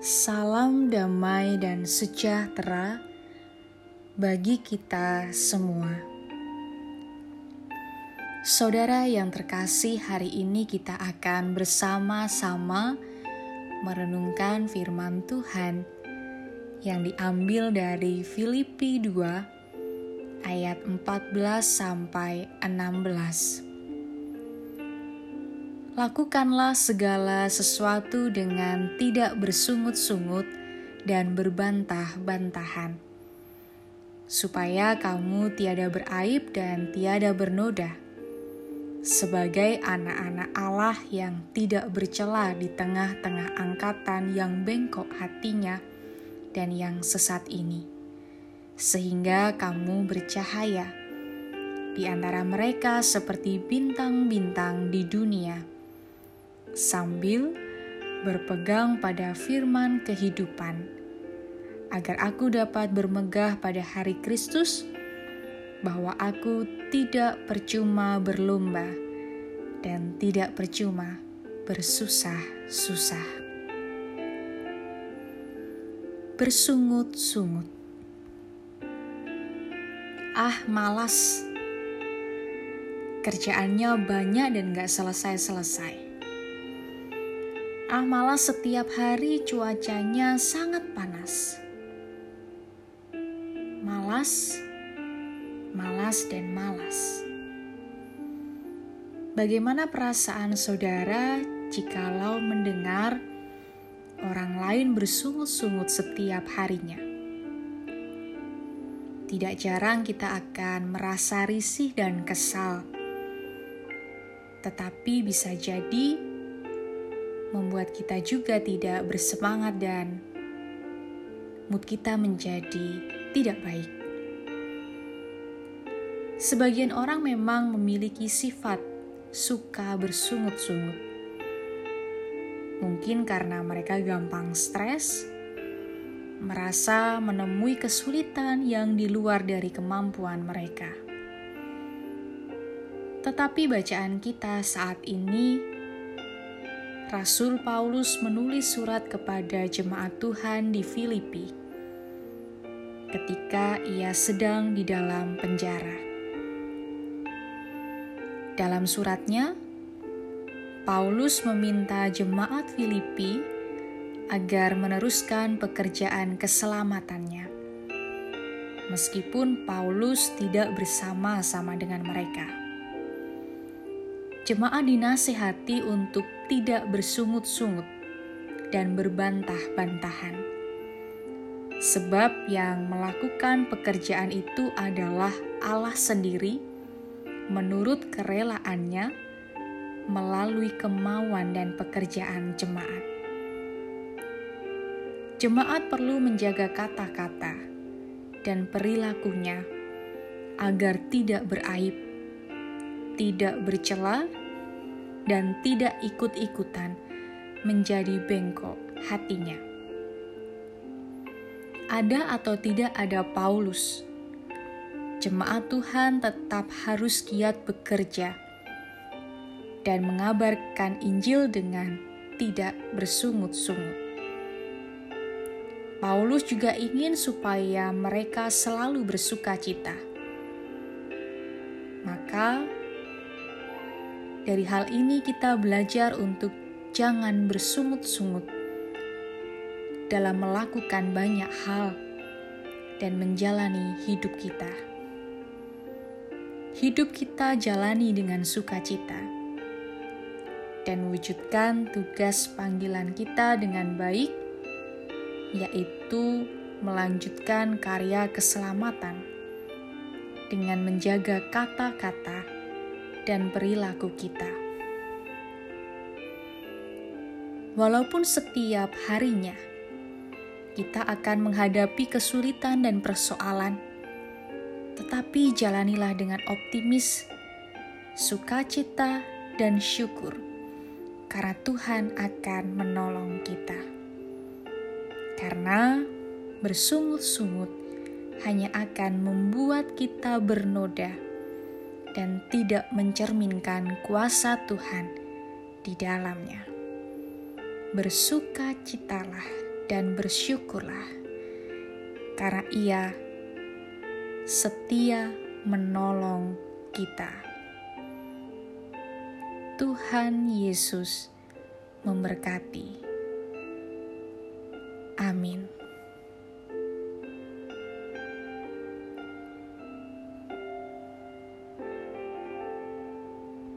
Salam damai dan sejahtera bagi kita semua. Saudara yang terkasih, hari ini kita akan bersama-sama merenungkan firman Tuhan yang diambil dari Filipi 2 ayat 14 sampai 16. Lakukanlah segala sesuatu dengan tidak bersungut-sungut dan berbantah-bantahan, supaya kamu tiada beraib dan tiada bernoda, sebagai anak-anak Allah yang tidak bercela di tengah-tengah angkatan yang bengkok hatinya dan yang sesat ini, sehingga kamu bercahaya di antara mereka seperti bintang-bintang di dunia sambil berpegang pada firman kehidupan, agar aku dapat bermegah pada hari Kristus, bahwa aku tidak percuma berlomba dan tidak percuma bersusah-susah. Bersungut-sungut. Ah, malas. Kerjaannya banyak dan gak selesai-selesai Ah malah setiap hari cuacanya sangat panas. Malas, malas dan malas. Bagaimana perasaan saudara jikalau mendengar orang lain bersungut-sungut setiap harinya? Tidak jarang kita akan merasa risih dan kesal, tetapi bisa jadi membuat kita juga tidak bersemangat dan mood kita menjadi tidak baik. Sebagian orang memang memiliki sifat suka bersungut-sungut. Mungkin karena mereka gampang stres, merasa menemui kesulitan yang di luar dari kemampuan mereka. Tetapi bacaan kita saat ini Rasul Paulus menulis surat kepada jemaat Tuhan di Filipi ketika ia sedang di dalam penjara. Dalam suratnya, Paulus meminta jemaat Filipi agar meneruskan pekerjaan keselamatannya, meskipun Paulus tidak bersama-sama dengan mereka jemaat dinasehati untuk tidak bersungut-sungut dan berbantah-bantahan. Sebab yang melakukan pekerjaan itu adalah Allah sendiri menurut kerelaannya melalui kemauan dan pekerjaan jemaat. Jemaat perlu menjaga kata-kata dan perilakunya agar tidak beraib, tidak bercela, dan tidak ikut-ikutan menjadi bengkok hatinya. Ada atau tidak ada Paulus, jemaat Tuhan tetap harus giat bekerja dan mengabarkan Injil dengan tidak bersungut-sungut. Paulus juga ingin supaya mereka selalu bersuka cita. Maka, dari hal ini, kita belajar untuk jangan bersungut-sungut dalam melakukan banyak hal dan menjalani hidup kita. Hidup kita jalani dengan sukacita dan wujudkan tugas panggilan kita dengan baik, yaitu melanjutkan karya keselamatan dengan menjaga kata-kata dan perilaku kita. Walaupun setiap harinya kita akan menghadapi kesulitan dan persoalan, tetapi jalanilah dengan optimis, sukacita, dan syukur, karena Tuhan akan menolong kita. Karena bersungut-sungut hanya akan membuat kita bernoda dan tidak mencerminkan kuasa Tuhan di dalamnya. Bersuka citalah dan bersyukurlah, karena Ia setia menolong kita. Tuhan Yesus memberkati. Amin.